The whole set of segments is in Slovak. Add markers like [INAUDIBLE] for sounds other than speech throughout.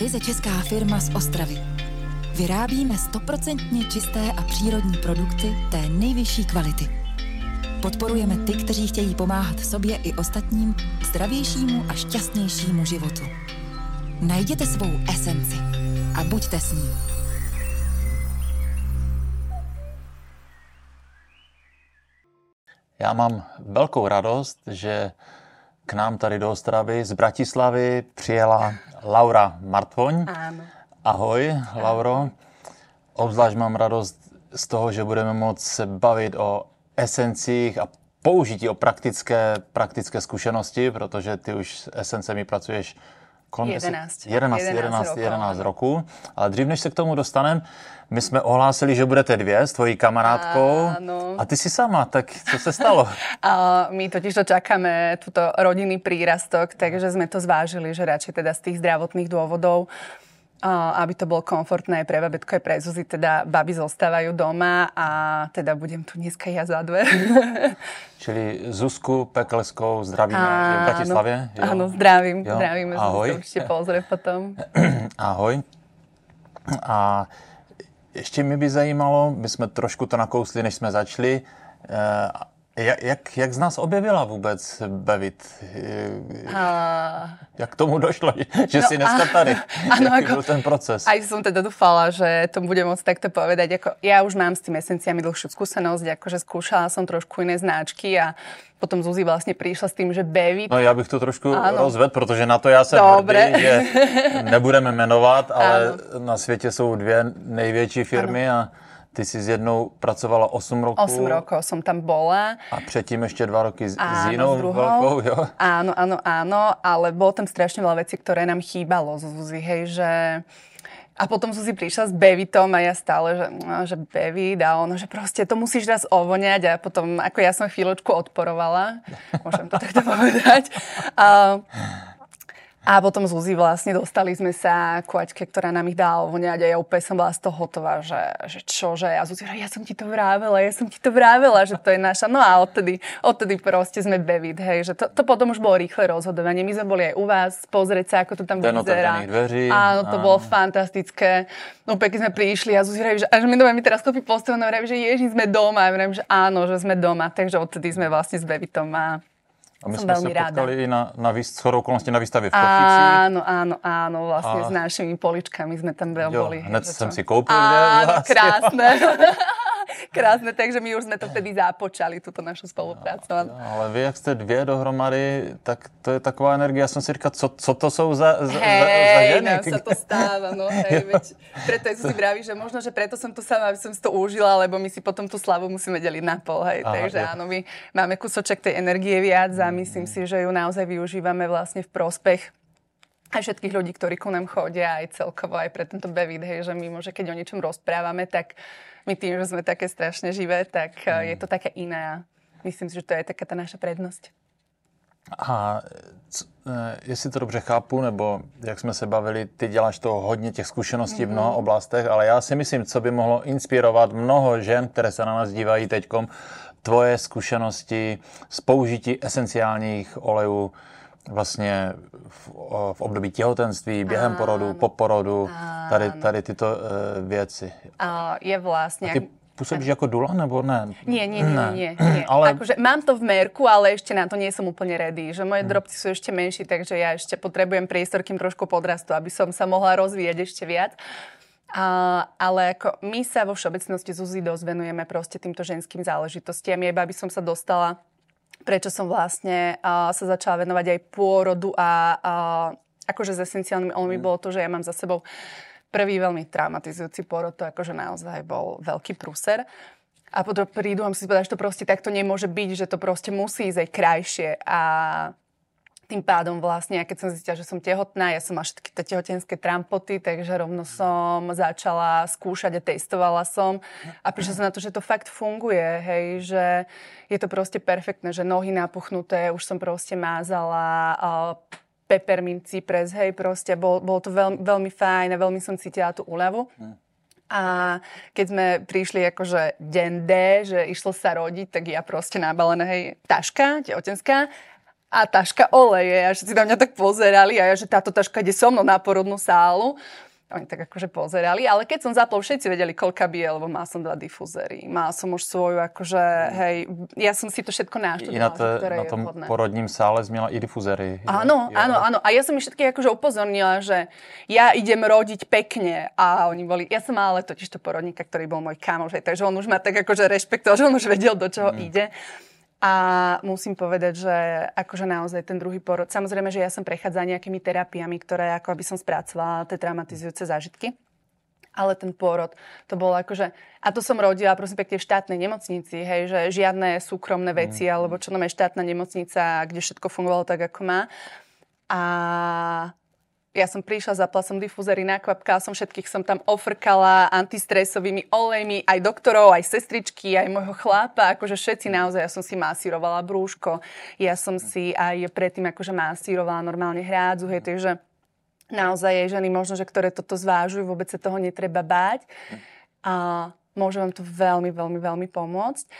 ryze česká firma z Ostravy. Vyrábíme stoprocentně čisté a přírodní produkty té nejvyšší kvality. Podporujeme ty, kteří chtějí pomáhat sobě i ostatním k zdravějšímu a šťastnějšímu životu. Najděte svou esenci a buďte s ní. Já mám velkou radost, že k nám tady do Ostravy z Bratislavy přijela Laura Martvoň. Áno. Ahoj, Lauro. Obzvlášť mám radost z toho, že budeme moct se bavit o esencích a použití, o praktické, praktické zkušenosti, protože ty už s esencemi pracuješ kolem 11. 11, 11 11, rokov, 11 áno. roků. Ale dřív, než se k tomu dostaneme, my jsme ohlásili, že budete dvě s tvojí kamarádkou. Áno. A ty si sama, tak co se stalo? [LAUGHS] A my totiž to čakáme túto rodinný prírastok, takže sme to zvážili, že radšej teda z tých zdravotných dôvodov aby to bolo komfortné pre babetko, aj pre Zuzi, teda baby zostávajú doma a teda budem tu dneska ja za dve. [LAUGHS] Čili Zuzku Pekleskou zdravíme je v Bratislavě. jo? Áno, zdravím, Jo, zdravíme, ahoj. to určite pozrie potom. [CLEARS THROAT] Ahoj. A ještě mi by zajímalo, my jsme trošku to nakousli, než jsme začali, eh, jak, jak, jak z nás objevila vůbec Bevit? Eh, A... Jak k tomu došlo, že No si dneska tady? [LAUGHS] áno, Jaký ako- byl ten proces? Aj som teda dúfala, že to budem môcť takto povedať. Ako, ja už mám s tým esenciami dlhšiu skúsenosť, akože skúšala som trošku iné značky a potom Zuzi vlastne prišla s tým, že Bevit No já bych to trošku Ano. rozvedl, protože na to já jsem Dobre. hrdý, že [LAUGHS] nebudeme jmenovat, ale na světě jsou dvě největší firmy a ty jsi s jednou pracovala 8 roků. 8 rokov som tam bola. A předtím ještě dva roky s, s Áno, jinou s druhou. velkou, jo? Áno, áno, áno, ale bolo tam strašne veľa vecí, ktoré nám chýbalo z Zuzi, hej, že... A potom Zuzi prišla s Bevitom a ja stále, že, no, že Bevit a ono, že proste to musíš raz ovoňať a potom, ako ja som chvíľočku odporovala, môžem to takto [LAUGHS] povedať. A, a potom z Uzi vlastne dostali sme sa ku Aťke, ktorá nám ich dala voňať a ja úplne som bola z toho hotová, že, že čo, že a Zuzi, ja som ti to vravela, ja som ti to vravela, že to je naša. No a odtedy, odtedy proste sme Bevit, hej, že to, to potom už bolo rýchle rozhodovanie. My sme boli aj u vás, pozrieť sa, ako to tam Den vyzerá. dveří, Áno, to áno. bolo fantastické. No keď sme prišli a Zuzi že až mi doma mi teraz kopí vraví, že ježi, sme doma. A vravím, že áno, že sme doma. Takže odtedy sme vlastne s Bevitom a A my Som jsme se veľmi ráda. potkali i na, na okolností na výstavě v Košicích. Áno, áno, áno, vlastne A- s našimi poličkami sme tam Jo, boli. že jsem čo? si u Áno, vás. krásne. [LAUGHS] krásne, takže my už sme to vtedy započali, túto našu spoluprácu. áno. Ale vy, jak jste dvě dohromady, tak to je taková energie. Já jsem si říkal, co, co to jsou za, za, za, za Hej, ženy? nám sa to stáva, no hej, veď preto je si vraví, že možno, že preto som tu sama, aby som si to užila, lebo my si potom tú slavu musíme deliť na pol, hej, Aha, takže jo. áno, my máme kúsoček tej energie viac a myslím si, že ju naozaj využívame vlastne v prospech aj všetkých ľudí, ktorí ku nám chodia, aj celkovo, aj pre tento Bevid, hej, že mimo, že keď o niečom rozprávame, tak my tým, že sme také strašne živé, tak mm. je to také iné myslím si, že to je taká tá naša prednosť. A eh, jestli to dobře chápu, nebo jak jsme se bavili, ty děláš toho hodně těch zkušeností v mnoha oblastech, ale já si myslím, co by mohlo inspirovat mnoho žen, které se na nás dívají teďkom, tvoje zkušenosti z použití esenciálních olejů vlastně v, v období těhotenství, během porodu, po porodu, tady, tady tyto uh, věci. A je vlastne... Ty působíš jako dula, nebo ne? Nie, nie, nie, Ne. nie, [CLEARS THROAT] nie. Ale Akože mám to v merku, ale ešte na to nie som úplne ready. Že moje drobci sú ešte menší, takže ja ešte potrebujem priestor, kým trošku podrastu, aby som sa mohla rozvíjať ešte viac. A, ale ako my sa vo všeobecnosti Zuzi dosť venujeme proste týmto ženským záležitostiam. Iba by som sa dostala, prečo som vlastne a, sa začala venovať aj pôrodu a, a akože s esenciálnymi olmi bolo to, že ja mám za sebou prvý veľmi traumatizujúci pôrod, to akože naozaj bol veľký prúser. A potom prídu a musím si povedať, že to proste takto nemôže byť, že to proste musí ísť aj krajšie. A tým pádom vlastne, ja keď som zistila, že som tehotná, ja som mala všetky tie tehotenské trampoty, takže rovno som začala skúšať a testovala som. A prišla som na to, že to fakt funguje, hej, že je to proste perfektné, že nohy napuchnuté, už som proste mázala, peppermint cypress, hej, proste bol, bolo to veľmi, veľmi fajn a veľmi som cítila tú úľavu. A keď sme prišli akože deň D, že išlo sa rodiť, tak ja proste nabalená, hej, taška, tehotenská, a taška oleje. A všetci na mňa tak pozerali a ja, že táto taška ide so mnou na porodnú sálu. Oni tak akože pozerali, ale keď som zapol, všetci vedeli, koľka bije, lebo mal som dva difúzery. Mal som už svoju, akože, hej, ja som si to všetko naštudovala. I na, to, na tom vhodné. porodním sále zmiela i difúzery. Áno, ja. áno, áno. A ja som ich všetkých akože upozornila, že ja idem rodiť pekne. A oni boli, ja som mala ale totiž to porodníka, ktorý bol môj kamoš, takže on už ma tak akože rešpektoval, že on už vedel, do čoho mm. ide. A musím povedať, že akože naozaj ten druhý porod, samozrejme, že ja som prechádzala nejakými terapiami, ktoré ako aby som spracovala tie traumatizujúce zážitky. Ale ten pôrod, to bolo akože... A to som rodila, prosím pekne, v štátnej nemocnici, hej, že žiadne súkromné veci, mm. alebo čo nám je štátna nemocnica, kde všetko fungovalo tak, ako má. A ja som prišla, zapla som difúzery, nakvapkala som všetkých, som tam ofrkala antistresovými olejmi, aj doktorov, aj sestričky, aj môjho chlápa, akože všetci naozaj, ja som si masírovala brúško, ja som si aj predtým akože masírovala normálne hrádzu, hej, takže naozaj je ženy možno, že ktoré toto zvážujú, vôbec sa toho netreba báť. A môže vám to veľmi, veľmi, veľmi pomôcť.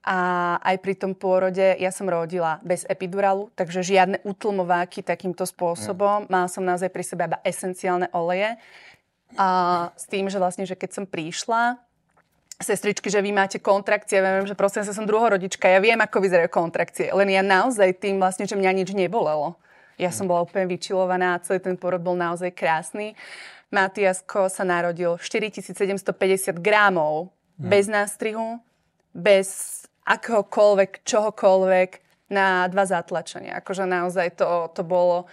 A aj pri tom pôrode ja som rodila bez epiduralu, takže žiadne utlmováky takýmto spôsobom. Mm. Mala som naozaj pri sebe iba esenciálne oleje. A s tým, že vlastne, že keď som prišla, sestričky, že vy máte kontrakcie, ja viem, že prosím sa som druhorodička, ja viem, ako vyzerajú kontrakcie, len ja naozaj tým vlastne, že mňa nič nebolelo. Ja som bola úplne vyčilovaná, celý ten porod bol naozaj krásny. Matiasko sa narodil 4750 gramov, mm. bez nástrihu, bez akokoľvek, čohokoľvek na dva zatlačenia. Akože naozaj to, to bolo...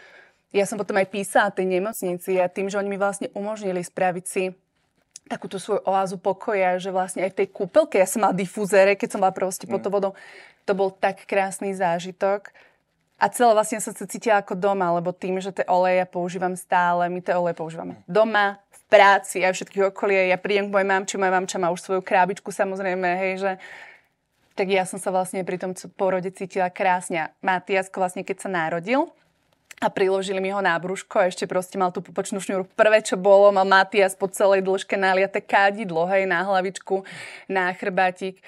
Ja som potom aj písala tej nemocnici a tým, že oni mi vlastne umožnili spraviť si takú tú svoju oázu pokoja, že vlastne aj v tej kúpelke, ja som mala difúzere, keď som bola proste mm. pod to vodou, to bol tak krásny zážitok. A celé vlastne som sa cítila ako doma, lebo tým, že tie oleje ja používam stále, my tie oleje používame doma, v práci a všetkých okolie. Ja prídem k mojej mamči, moja mamča má už svoju krábičku samozrejme, hej, že tak ja som sa vlastne pri tom porode cítila krásne. Matiasko vlastne, keď sa narodil, a priložili mi ho na brúško a ešte proste mal tú pupočnú šňúru. Prvé, čo bolo, mal Matias po celej dĺžke naliate kádidlo, hej, na hlavičku, na chrbátik.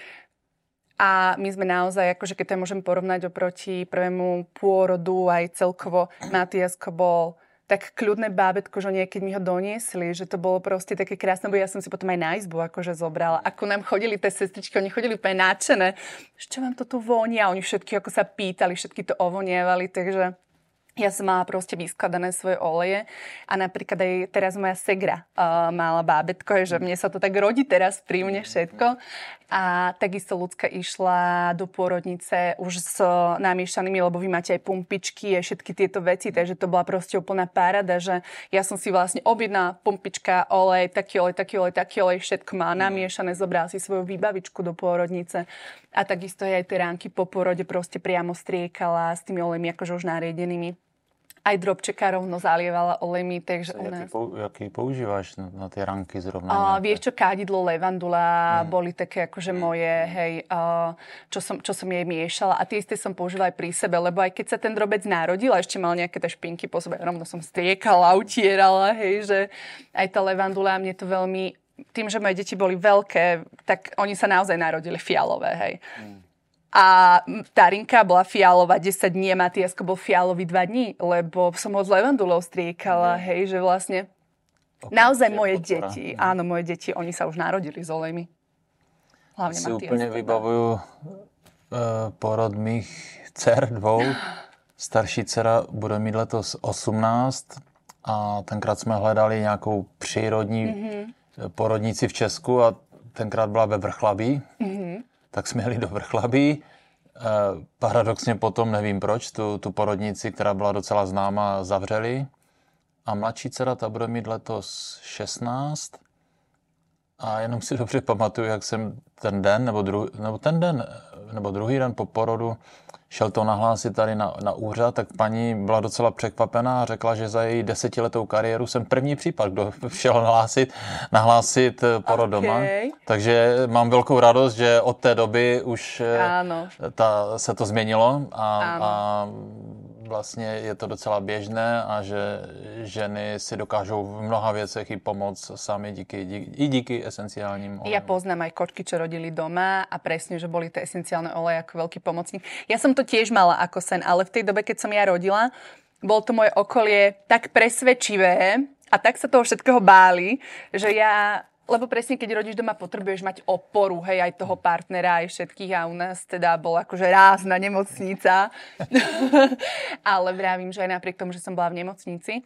A my sme naozaj, akože keď to môžem porovnať oproti prvému pôrodu, aj celkovo Matiasko bol tak kľudné bábetko, že niekedy mi ho doniesli, že to bolo proste také krásne, bo ja som si potom aj na izbu akože zobrala. Ako nám chodili tie sestričky, oni chodili úplne náčené, že čo vám to tu vonia, oni všetky ako sa pýtali, všetky to ovonievali, takže ja som mala proste vyskladané svoje oleje a napríklad aj teraz moja segra uh, mala bábetko, že mne sa to tak rodí teraz pri mne všetko. A takisto ľudská išla do pôrodnice už s namiešanými, lebo vy máte aj pumpičky a všetky tieto veci, takže to bola proste úplná parada, že ja som si vlastne objednala pumpička, olej, taký olej, taký olej, taký olej, všetko má namiešané, zobral si svoju výbavičku do pôrodnice a takisto aj tie ránky po pôrode proste priamo striekala s tými olejmi akože už nariedenými aj drobčeka rovno zalievala olejmi, takže u nás... Jaký, pou, jaký používaš na, na tie ranky zrovna? Uh, vieš čo, kádidlo, levandula, mm. boli také akože moje, hej, uh, čo, som, čo som jej miešala a tie isté som použila aj pri sebe, lebo aj keď sa ten drobec narodil a ešte mal nejaké tie špinky po sebe, rovno som striekala, utierala, hej, že aj tá levandula mne to veľmi tým, že moje deti boli veľké, tak oni sa naozaj narodili fialové, hej. Mm. A Tarinka bola fialová 10 dní a Matiasko bol fialový 2 dní, lebo som ho s levandulou striekala, mm. hej, že vlastne okay, naozaj moje podpora. deti, mm. áno, moje deti, oni sa už narodili s olejmi. Hlavne si Matiasko. úplne vybavujú uh, porod mých dcer dvou. [LAUGHS] Starší dcera bude mít letos 18 a tenkrát jsme hledali nějakou přírodní mm-hmm. porodnici v Česku a tenkrát byla ve Vrchlabí. Mm-hmm tak jsme jeli do Vrchlabí. Eh, paradoxně potom, nevím proč, tu, tu porodnici, která byla docela známa, zavřeli. A mladší dcera, ta bude mít letos 16. A jenom si dobře pamatuju, jak jsem ten den, nebo, dru, nebo ten den, nebo druhý den po porodu šel to nahlásit tady na, na úřad, tak paní byla docela překvapená a řekla, že za její desetiletou kariéru jsem první případ, kdo [LAUGHS] šel nahlásit, nahlásit eh, porod okay. doma. Takže mám velkou radost, že od té doby už eh, ta, se to změnilo a, a vlastně je to docela běžné a že ženy si dokážou v mnoha věcech i pomoct sami díky, díky, i díky esenciálním olejom. Ja poznám aj kočky, čo rodili doma a presne, že boli tie esenciálne oleje ako veľký pomocník. Ja som to tiež mala ako sen, ale v tej dobe, keď som ja rodila, bol to moje okolie tak presvedčivé a tak sa toho všetkého báli, že ja lebo presne, keď rodíš doma, potrebuješ mať oporu, hej, aj toho partnera, aj všetkých a u nás teda bol akože rázna nemocnica. [LAUGHS] Ale vravím, že aj napriek tomu, že som bola v nemocnici,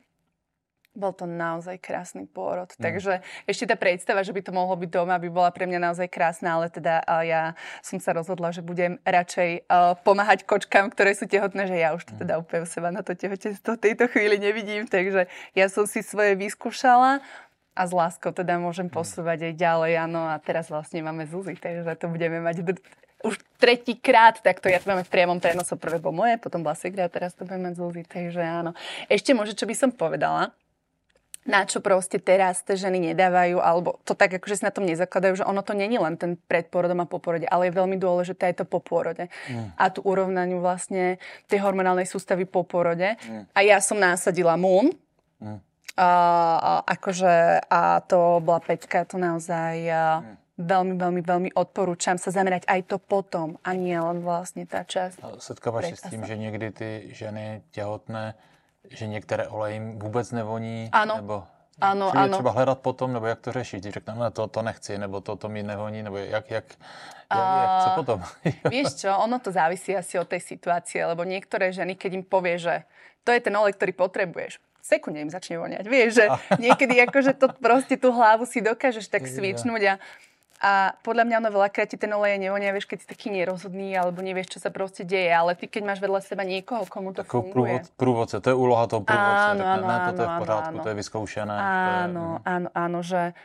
bol to naozaj krásny pôrod. Mm. Takže ešte tá predstava, že by to mohlo byť doma, by bola pre mňa naozaj krásna, ale teda ja som sa rozhodla, že budem radšej uh, pomáhať kočkám, ktoré sú tehotné, že ja už to mm. teda úplne seba na to tehotenstvo v tejto chvíli nevidím, takže ja som si svoje vyskúšala a s láskou teda môžem mm. posúvať aj ďalej, áno, a teraz vlastne máme Zuzi, takže to budeme mať už tretíkrát, tak to ja to máme v priamom prenose, prvé bolo moje, potom bola Sigra, teraz to budeme mať Zuzi, takže áno. Ešte môže, čo by som povedala, na čo proste teraz tie ženy nedávajú, alebo to tak akože si na tom nezakladajú, že ono to není len ten pred porodom a po porode, ale je veľmi dôležité aj to po porode. Mm. A tu urovnaniu vlastne tej hormonálnej sústavy po porode. Mm. A ja som násadila MUN, mm. A, a, akože, a to bola peťka, to naozaj mm. veľmi, veľmi, veľmi odporúčam sa zamerať aj to potom, a nie len vlastne tá časť. Setkávaš sa s tým, že niekdy ty ženy tehotné že některé oleje jim vůbec nevoní? Ano. Nebo ano, ano. ano. třeba hledat potom, nebo jak to řešit? Řekneme, no, to, to nechci, nebo to, to mi nevoní, nebo jak, jak, jak, jak co potom? [LAUGHS] Vieš čo, ono to závisí asi od tej situácie, lebo niektoré ženy, keď im povie, že to je ten olej, ktorý potrebuješ, sekunde im začne voniať. Vieš, že [LAUGHS] niekedy akože to proste tú hlavu si dokážeš tak svičnúť a a podľa mňa ono veľakrát ti ten olej nevonia, vieš, keď si taký nerozhodný alebo nevieš, čo sa proste deje. Ale ty, keď máš vedľa seba niekoho, komu to Tako funguje. Prúvodce, to je úloha toho prúvodce. Áno, áno, áno, toto je v poriadku, áno. to je vyskúšené. Áno, je, áno, áno, že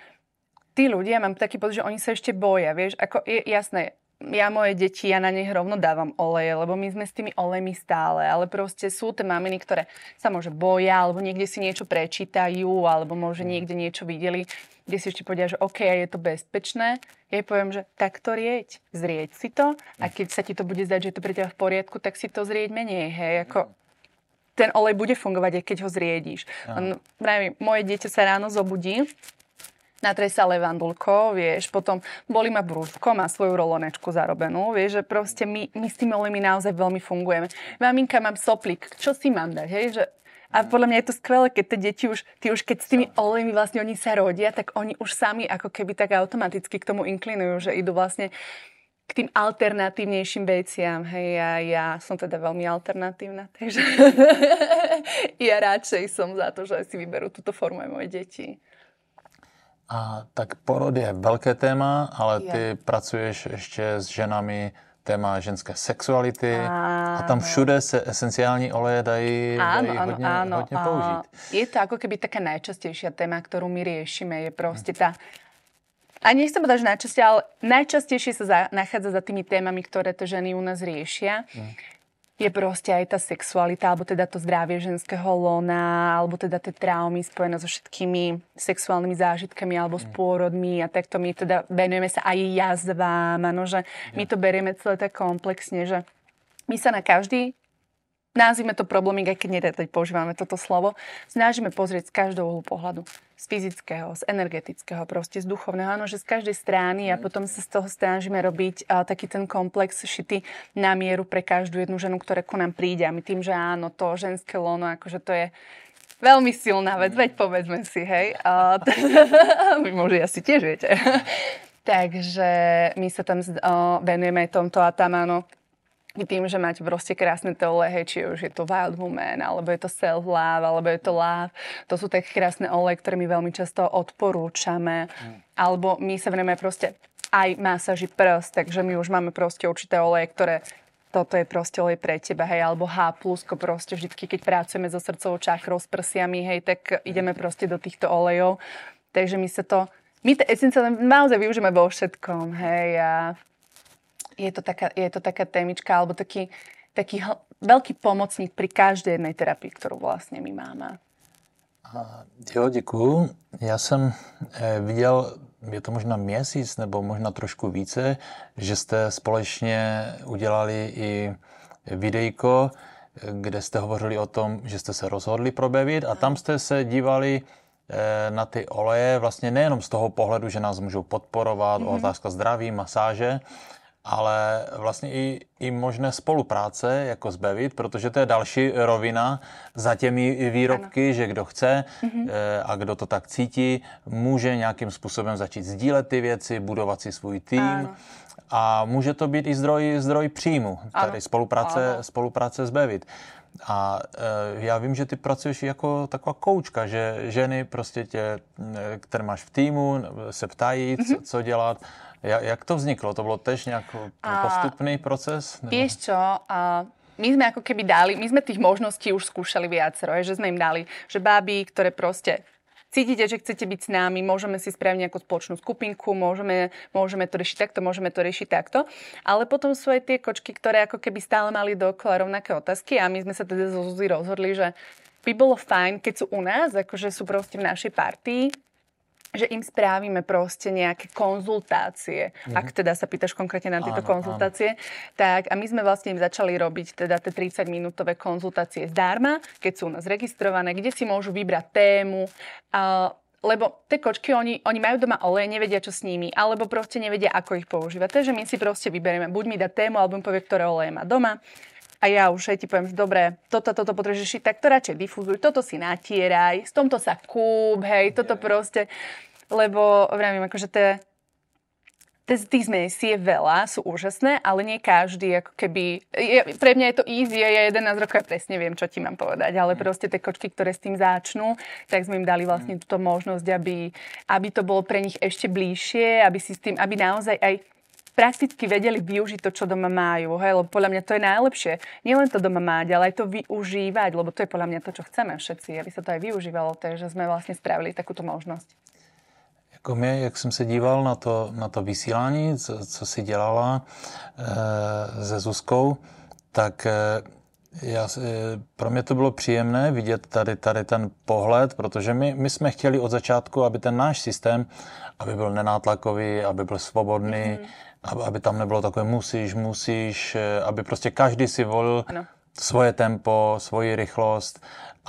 tí ľudia, mám taký pocit, že oni sa ešte boja, vieš, ako je jasné, ja moje deti, ja na nich rovno dávam oleje, lebo my sme s tými olejmi stále, ale proste sú tie maminy, ktoré sa môže boja, alebo niekde si niečo prečítajú, alebo môže mm. niekde niečo videli, kde si ešte povedia, že OK, je to bezpečné. Ja jej poviem, že tak to rieť, zrieť si to a mm. keď sa ti to bude zdať, že je to pre teba v poriadku, tak si to zrieť menej, hej, ako ten olej bude fungovať, aj keď ho zriedíš. No, moje dieťa sa ráno zobudí, natrej sa levandulko, vieš, potom boli ma brúško, má svoju rolonečku zarobenú, vieš, že proste my, my s tými olejmi naozaj veľmi fungujeme. Maminka, mám soplik, čo si mám dať, hej, že a podľa mňa je to skvelé, keď tie deti už, ty už keď s tými olejmi vlastne oni sa rodia, tak oni už sami ako keby tak automaticky k tomu inklinujú, že idú vlastne k tým alternatívnejším veciam. Hej, ja, ja som teda veľmi alternatívna, takže [LAUGHS] ja radšej som za to, že si vyberú túto formu aj moje deti. A tak porod je velké téma, ale ty je. pracuješ ještě s ženami téma ženské sexuality áno. a tam všude se esenciální oleje dají, áno, dají áno, hodně, áno, hodně použít. Je to ako keby taká najčastejšia téma, ktorú my riešime, je proste tá a nechcem povedať, že najčastejšie, ale najčastejšie sa za, nachádza za tými témami, ktoré to ženy u nás riešia. Mm je proste aj tá sexualita, alebo teda to zdravie ženského lona, alebo teda tie traumy spojené so všetkými sexuálnymi zážitkami alebo s mm. pôrodmi a takto my teda venujeme sa aj jazvám, ano, že my to berieme celé tak komplexne, že my sa na každý nazvime to problémik, aj keď nerad používame toto slovo, snažíme pozrieť z každého uhlu pohľadu. Z fyzického, z energetického, proste z duchovného, áno, že z každej strany a potom sa z toho snažíme robiť uh, taký ten komplex šity na mieru pre každú jednu ženu, ktorá ku nám príde. A my tým, že áno, to ženské lono, akože to je veľmi silná vec, veď povedzme si, hej. Uh, [LAUGHS] vy možno asi tiež viete. [LAUGHS] Takže my sa tam uh, venujeme tomto a tam áno, tým, že máte proste krásne tie oleje, či už je to Wild Woman, alebo je to Self Love, alebo je to Love. To sú také krásne oleje, ktoré my veľmi často odporúčame. Mm. Alebo my sa venujeme proste aj masáži prst, takže my už máme proste určité oleje, ktoré toto je proste olej pre teba, hej, alebo H+, proste vždycky, keď pracujeme so srdcovou čakrou, s prsiami, hej, tak ideme proste do týchto olejov. Takže my sa to, my to esenciálne naozaj využijeme vo všetkom, hej, a je to taká, je to taká témička, alebo taký, taký hl- veľký pomocník pri každej jednej terapii, ktorou vlastně my máme. Jo, děkuju. Já jsem eh, viděl, je to možná měsíc nebo možná trošku více, že jste společně udělali i videjko, kde jste hovořili o tom, že jste se rozhodli pro Bevit a tam jste se dívali eh, na ty oleje vlastně nejenom z toho pohledu, že nás můžou podporovat, mm-hmm. otázka zdraví, masáže, ale vlastně i, i možné spolupráce jako zbavit, protože to je další rovina za těmi výrobky, ano. že kdo chce mm-hmm. a kdo to tak cítí, může nějakým způsobem začít sdílet ty věci, budovat si svůj tým. Ano. A může to být i zdroj, zdroj příjmu, tady ano. spolupráce, ano. spolupráce s Bevit. A e, já vím, že ty pracuješ jako taková koučka, že ženy prostě tě, které máš v týmu, se ptají, mm-hmm. co, mhm. co dělat. Ja, jak to vzniklo? To bolo tež nejak postupný proces? Vieš čo, a my sme ako keby dali, my sme tých možností už skúšali viacero, že sme im dali, že báby, ktoré proste cítite, že chcete byť s nami, môžeme si spraviť nejakú spoločnú skupinku, môžeme, môžeme to riešiť takto, môžeme to riešiť takto. Ale potom sú aj tie kočky, ktoré ako keby stále mali dokola rovnaké otázky a my sme sa teda zo Zuzi rozhodli, že by bolo fajn, keď sú u nás, akože sú proste v našej partii, že im správime proste nejaké konzultácie. Mm-hmm. Ak teda sa pýtaš konkrétne na tieto áno, konzultácie. Áno. Tak a my sme vlastne im začali robiť teda tie 30-minútové konzultácie zdarma, keď sú u nás registrované, kde si môžu vybrať tému. A, lebo tie kočky, oni, oni majú doma oleje, nevedia, čo s nimi, alebo proste nevedia, ako ich používať. Takže my si proste vyberieme, buď mi dá tému, alebo mi povie, ktoré oleje má doma a ja už aj ti poviem, že dobre, toto, toto potrebuješ riešiť, tak to radšej difuzuj, toto si natieraj, s tomto sa kúp, hej, toto proste, lebo vravím, akože tie, tých zmesí je veľa, sú úžasné, ale nie každý, ako keby... Je, pre mňa je to easy, ja 11 rokov ja presne viem, čo ti mám povedať, ale mm. proste tie kočky, ktoré s tým začnú, tak sme im dali vlastne mm. túto možnosť, aby, aby to bolo pre nich ešte bližšie, aby si s tým, aby naozaj aj prakticky vedeli využiť to, čo doma majú. Hej? Lebo podľa mňa to je najlepšie. Nielen to doma mať, ale aj to využívať, lebo to je podľa mňa to, čo chceme všetci, aby sa to aj využívalo. Takže sme vlastne spravili takúto možnosť. Jako mě, jak jsem se díval na to, na to vysílání, co, co si dělala e, se Zuzkou, tak e, já, e, pro mě to bylo příjemné vidět tady, tady ten pohled, protože my, my jsme chtěli od začátku, aby ten náš systém, aby byl nenátlakový, aby byl svobodný, mm-hmm aby tam nebylo takové musíš, musíš, eh, aby prostě každý si volil ano. svoje tempo, svoji rychlost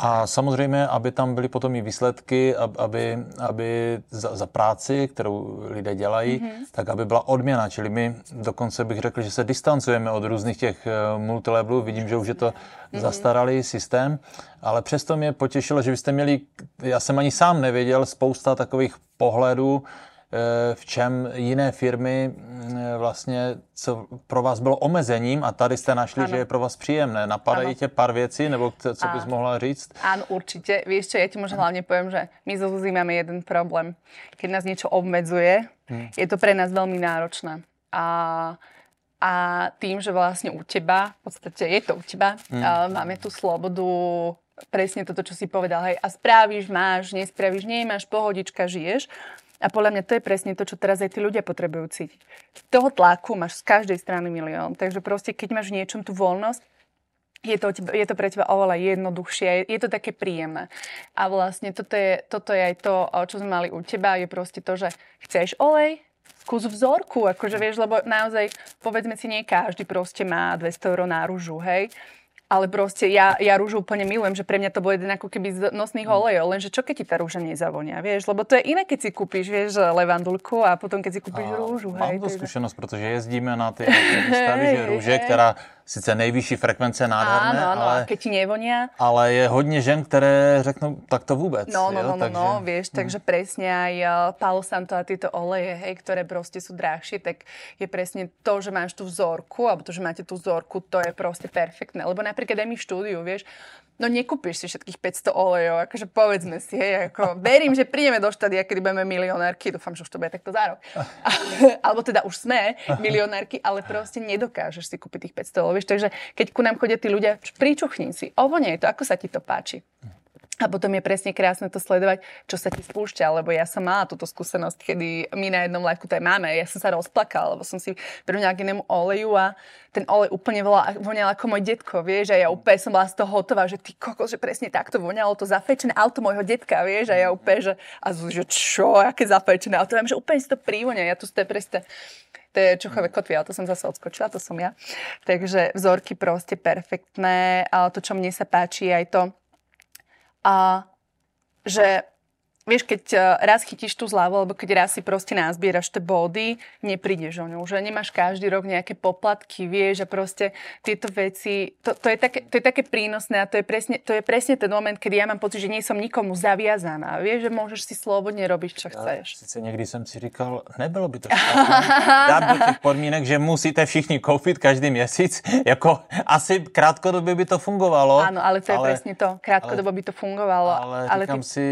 a samozřejmě, aby tam byly potom i výsledky, aby, aby za, za práci, kterou lidé dělají, mm-hmm. tak aby byla odměna. Čili my dokonce bych řekl, že se distancujeme od různých těch eh, multilevelů. Vidím, že už je to mm-hmm. zastaralý systém, ale přesto mě potěšilo, že byste měli, já jsem ani sám nevěděl, spousta takových pohledů, v čem jiné firmy mm, vlastně, co pro vás bylo omezením a tady jste našli, ano. že je pro vás příjemné. Napadají tě pár věcí, nebo co bys mohla říct? Áno, určite. Vieš čo, ja ti možno hlavne poviem, že my zo Zuzi máme jeden problém. Keď nás niečo obmedzuje, hmm. je to pre nás veľmi náročné. A a tým, že vlastne u teba, v podstate je to u teba, hmm. máme tú slobodu presne toto, čo si povedal, hej, a spravíš, máš, nespravíš, nemáš, pohodička, žiješ, a podľa mňa to je presne to, čo teraz aj tí ľudia potrebujú cítiť. Toho tlaku máš z každej strany milión. Takže proste, keď máš niečom tú voľnosť, je to, je to pre teba oveľa jednoduchšie, je to také príjemné. A vlastne toto je, toto je aj to, čo sme mali u teba, je proste to, že chceš olej, skús vzorku, akože vieš, lebo naozaj, povedzme si, nie každý proste má 200 eur náružu, hej ale proste ja, ja rúžu úplne milujem, že pre mňa to bol jeden ako keby z nosných mm. olejov, lenže čo keď ti tá rúža nezavonia, vieš? Lebo to je iné, keď si kúpiš, vieš, levandulku a potom keď si kúpiš a rúžu. Mám hej, to skúsenosť, pretože jezdíme na tie výstavy, že rúže, ktorá sice nejvyšší frekvence nádherné, áno, áno, ale, keď ti nevonia. Ale je hodně žen, které řeknú, tak to vôbec. No, no, no, no, takže, no, vieš, hm. takže presne aj uh, Palo Santo a tieto oleje, hej, ktoré proste sú drahšie, tak je presne to, že máš tú vzorku, alebo to, že máte tú vzorku, to je proste perfektné. Lebo napríklad aj my v štúdiu, vieš, no nekúpiš si všetkých 500 olejov, akože povedzme si, hej, ako verím, že prídeme do štádia, kedy budeme milionárky, dúfam, že už to bude takto za rok. [LAUGHS] Alebo teda už sme milionárky, ale proste nedokážeš si kúpiť tých 500 olejov, takže keď ku nám chodia tí ľudia, pričuchni si, ovonie to, ako sa ti to páči. A potom je presne krásne to sledovať, čo sa ti spúšťa, lebo ja som mala túto skúsenosť, kedy my na jednom liveku to aj máme, ja som sa rozplakala, lebo som si prvňala k inému oleju a ten olej úplne voňal ako môj detko, vieš, a ja úplne som bola z toho hotová, že ty kokos, že presne takto voňalo to zafečené auto môjho detka, vieš, a ja úplne, že, a že čo, aké zafečené auto, že úplne si to prívoňa, ja tu ste presne To je čuchové kotvy, ale to som zase odskočila, to som ja. Takže vzorky proste perfektné. A to, čo mne sa páči, je aj to, a, že vieš, keď e, raz chytíš tú zľavu, alebo keď raz si proste nazbieraš tie body, neprídeš o ňu. Že nemáš každý rok nejaké poplatky, vieš, a proste tieto veci, to, to, je, také, to je také prínosné a to je, presne, to je presne ten moment, kedy ja mám pocit, že nie som nikomu zaviazaná. Vieš, že môžeš si slobodne robiť, čo chceš. Sice někdy jsem si říkal, nebylo by to dát do těch podmínek, že musíte všichni koupit každý měsíc, jako asi krátkodobě by to fungovalo. Áno, ale to je ale, presne to. Krátkodobo by to fungovalo. Ale, ale říkám ty... si,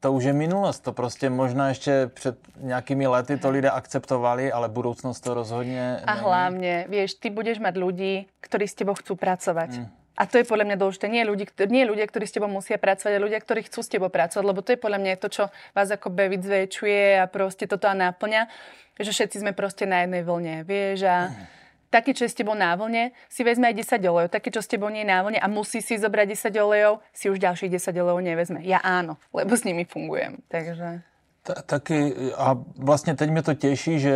to už je minulost. To prostě možná ještě před nějakými lety to lidé akceptovali, ale budoucnost to rozhodně A hlavně, vieš, ty budeš mať ľudí, ktorí s tebou chcú pracovať. Mm. A to je podľa mňa dôležité. Nie, ľudí, nie ľudia, ktorí s tebou musia pracovať, ale ľudia, ktorí chcú s tebou pracovať, lebo to je podľa mňa to, čo vás ako bevic zväčšuje a proste toto a náplňa, že všetci sme proste na jednej vlne, vieš, a mm taký, čo je s tebou na vlne, si vezme aj 10 olejov. Taký, čo s tebou nie je na vlne a musí si zobrať 10 olejov, si už ďalších 10 olejov nevezme. Ja áno, lebo s nimi fungujem. Takže... Ta, taky a vlastně teď mě to těší, že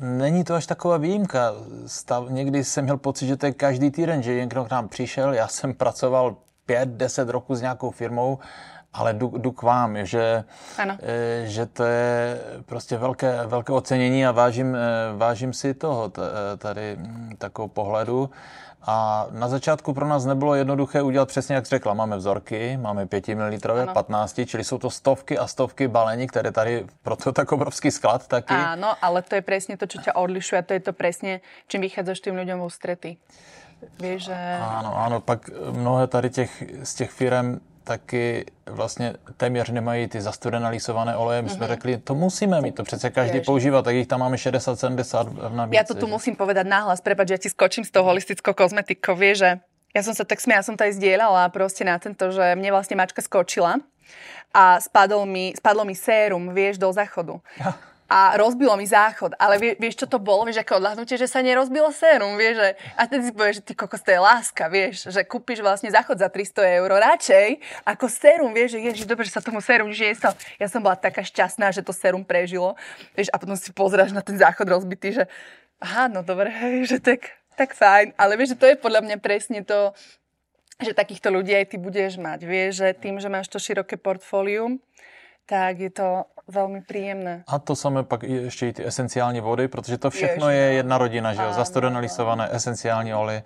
není to až taková výjimka. Stav, někdy jsem měl pocit, že to je každý týden, že někdo k nám přišel, já jsem pracoval 5-10 roků s nějakou firmou ale jdu, jdu k vám, že, e, že to je prostě velké, velké ocenění a vážím, e, vážím si toho e, tady hm, takovou pohledu. A na začátku pro nás nebylo jednoduché udělat přesně, jak řekla. Máme vzorky, máme 5 ml, 15, čili jsou to stovky a stovky balení, které tady, proto tak obrovský sklad taky. Áno, ale to je presne to, čo ťa odlišuje a to je to presne, čím vychádzaš tým ľuďom v ústrety. Vieš, že... Áno, áno, pak mnohé tady těch, z těch firm taky vlastně téměř nemají ty zastudené lísované oleje. My jsme mm-hmm. řekli, to musíme mít, to přece každý používá, tak jich tam máme 60-70 v nabídce. Ja to tu že? musím povedať nahlas, prepáč, ja ti skočím z toho holistickou kozmetikou, vieš, že ja som sa tak smiela, ja som to aj zdieľala proste na tento, že mne vlastne mačka skočila a spadol mi, spadlo mi sérum, vieš, do záchodu. Ja [LAUGHS] a rozbilo mi záchod. Ale vie, vieš, čo to bolo? Vieš, ako odľahnutie, že sa nerozbilo sérum, vieš, že, a tedy si povieš, že ty kokos, to je láska, vieš, že kúpiš vlastne záchod za 300 eur radšej ako sérum, vieš, že ježiš, dobre, že sa tomu sérum nič nestalo. Ja som bola taká šťastná, že to sérum prežilo, vieš, a potom si pozráš na ten záchod rozbitý, že aha, no dobre, hej, [LAUGHS] že tak, tak fajn, ale vieš, že to je podľa mňa presne to, že takýchto ľudí aj ty budeš mať, vieš, že tým, že máš to široké portfólium, tak je to velmi příjemné. A to samé pak ještě i ty esenciální vody, protože to všechno Jež, je jedna rodina, že jo? Zastudené lisované esenciální olej,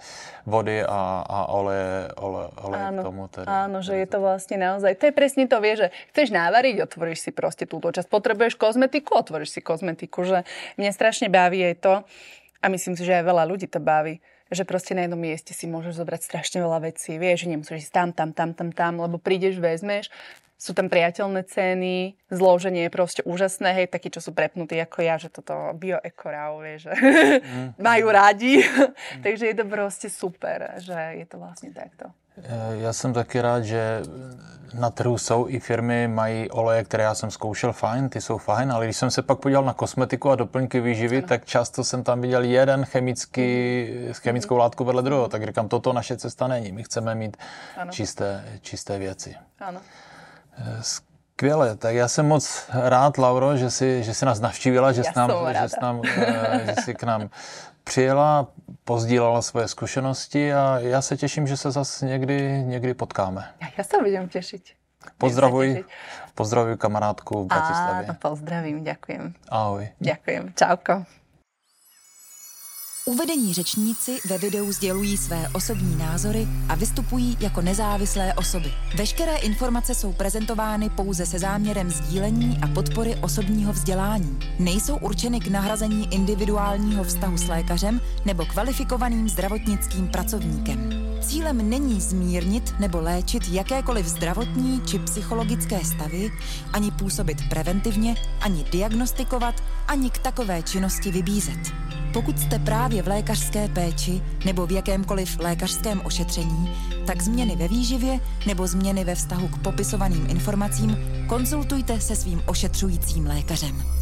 vody a, a oleje, ole, oleje áno, k tomu. Tedy. Áno, že je to vlastně naozaj, to je přesně to, vie, že chceš návariť, otvoríš si prostě túto časť. Potrebuješ kozmetiku, otvoríš si kozmetiku, že mne strašně baví aj to, a myslím si, že aj veľa ľudí to baví, že proste na jednom mieste si môžeš zobrať strašne veľa vecí. Vieš, že nemusíš ísť tam, tam, tam, tam, tam, lebo prídeš, vezmeš sú tam priateľné ceny, zloženie je proste úžasné, hej, takí, čo sú prepnutí ako ja, že toto bioekorau, vie, že mm. [LAUGHS] majú rádi. Mm. [LAUGHS] Takže je to proste super, že je to vlastne takto. Já jsem taky rád, že na trhu jsou i firmy, mají oleje, které já jsem zkoušel, fajn, ty jsou fajn, ale když jsem se pak podíval na kosmetiku a doplňky výživy, ano. tak často jsem tam viděl jeden chemický, mm. chemickou látku vedle druhého, tak říkám, toto naše cesta není, my chceme mít čisté, čisté věci. Ano. Skvěle, tak já jsem moc rád, Lauro, že jsi, že jsi nás navštívila, že jsi, nám, že, jsi nám, eh, že jsi k nám přijela, pozdílala svoje zkušenosti a já se těším, že se zase někdy, někdy potkáme. Já se budem těšit. Pozdravuj, pozdravuj kamarádku v Bratislavě. Áno, pozdravím, ďakujem. Ahoj. Ďakujem, čauko. Uvedení řečníci ve videu sdělují své osobní názory a vystupují jako nezávislé osoby. Veškeré informace jsou prezentovány pouze se záměrem sdílení a podpory osobního vzdělání. Nejsou určeny k nahrazení individuálního vztahu s lékařem nebo kvalifikovaným zdravotnickým pracovníkem. Cílem není zmírnit nebo léčit jakékoliv zdravotní či psychologické stavy, ani působit preventivně, ani diagnostikovat, ani k takové činnosti vybízet. Pokud jste právě v lékařské péči nebo v jakémkoliv lékařském ošetření, tak změny ve výživě nebo změny ve vztahu k popisovaným informacím konzultujte se svým ošetřujícím lékařem.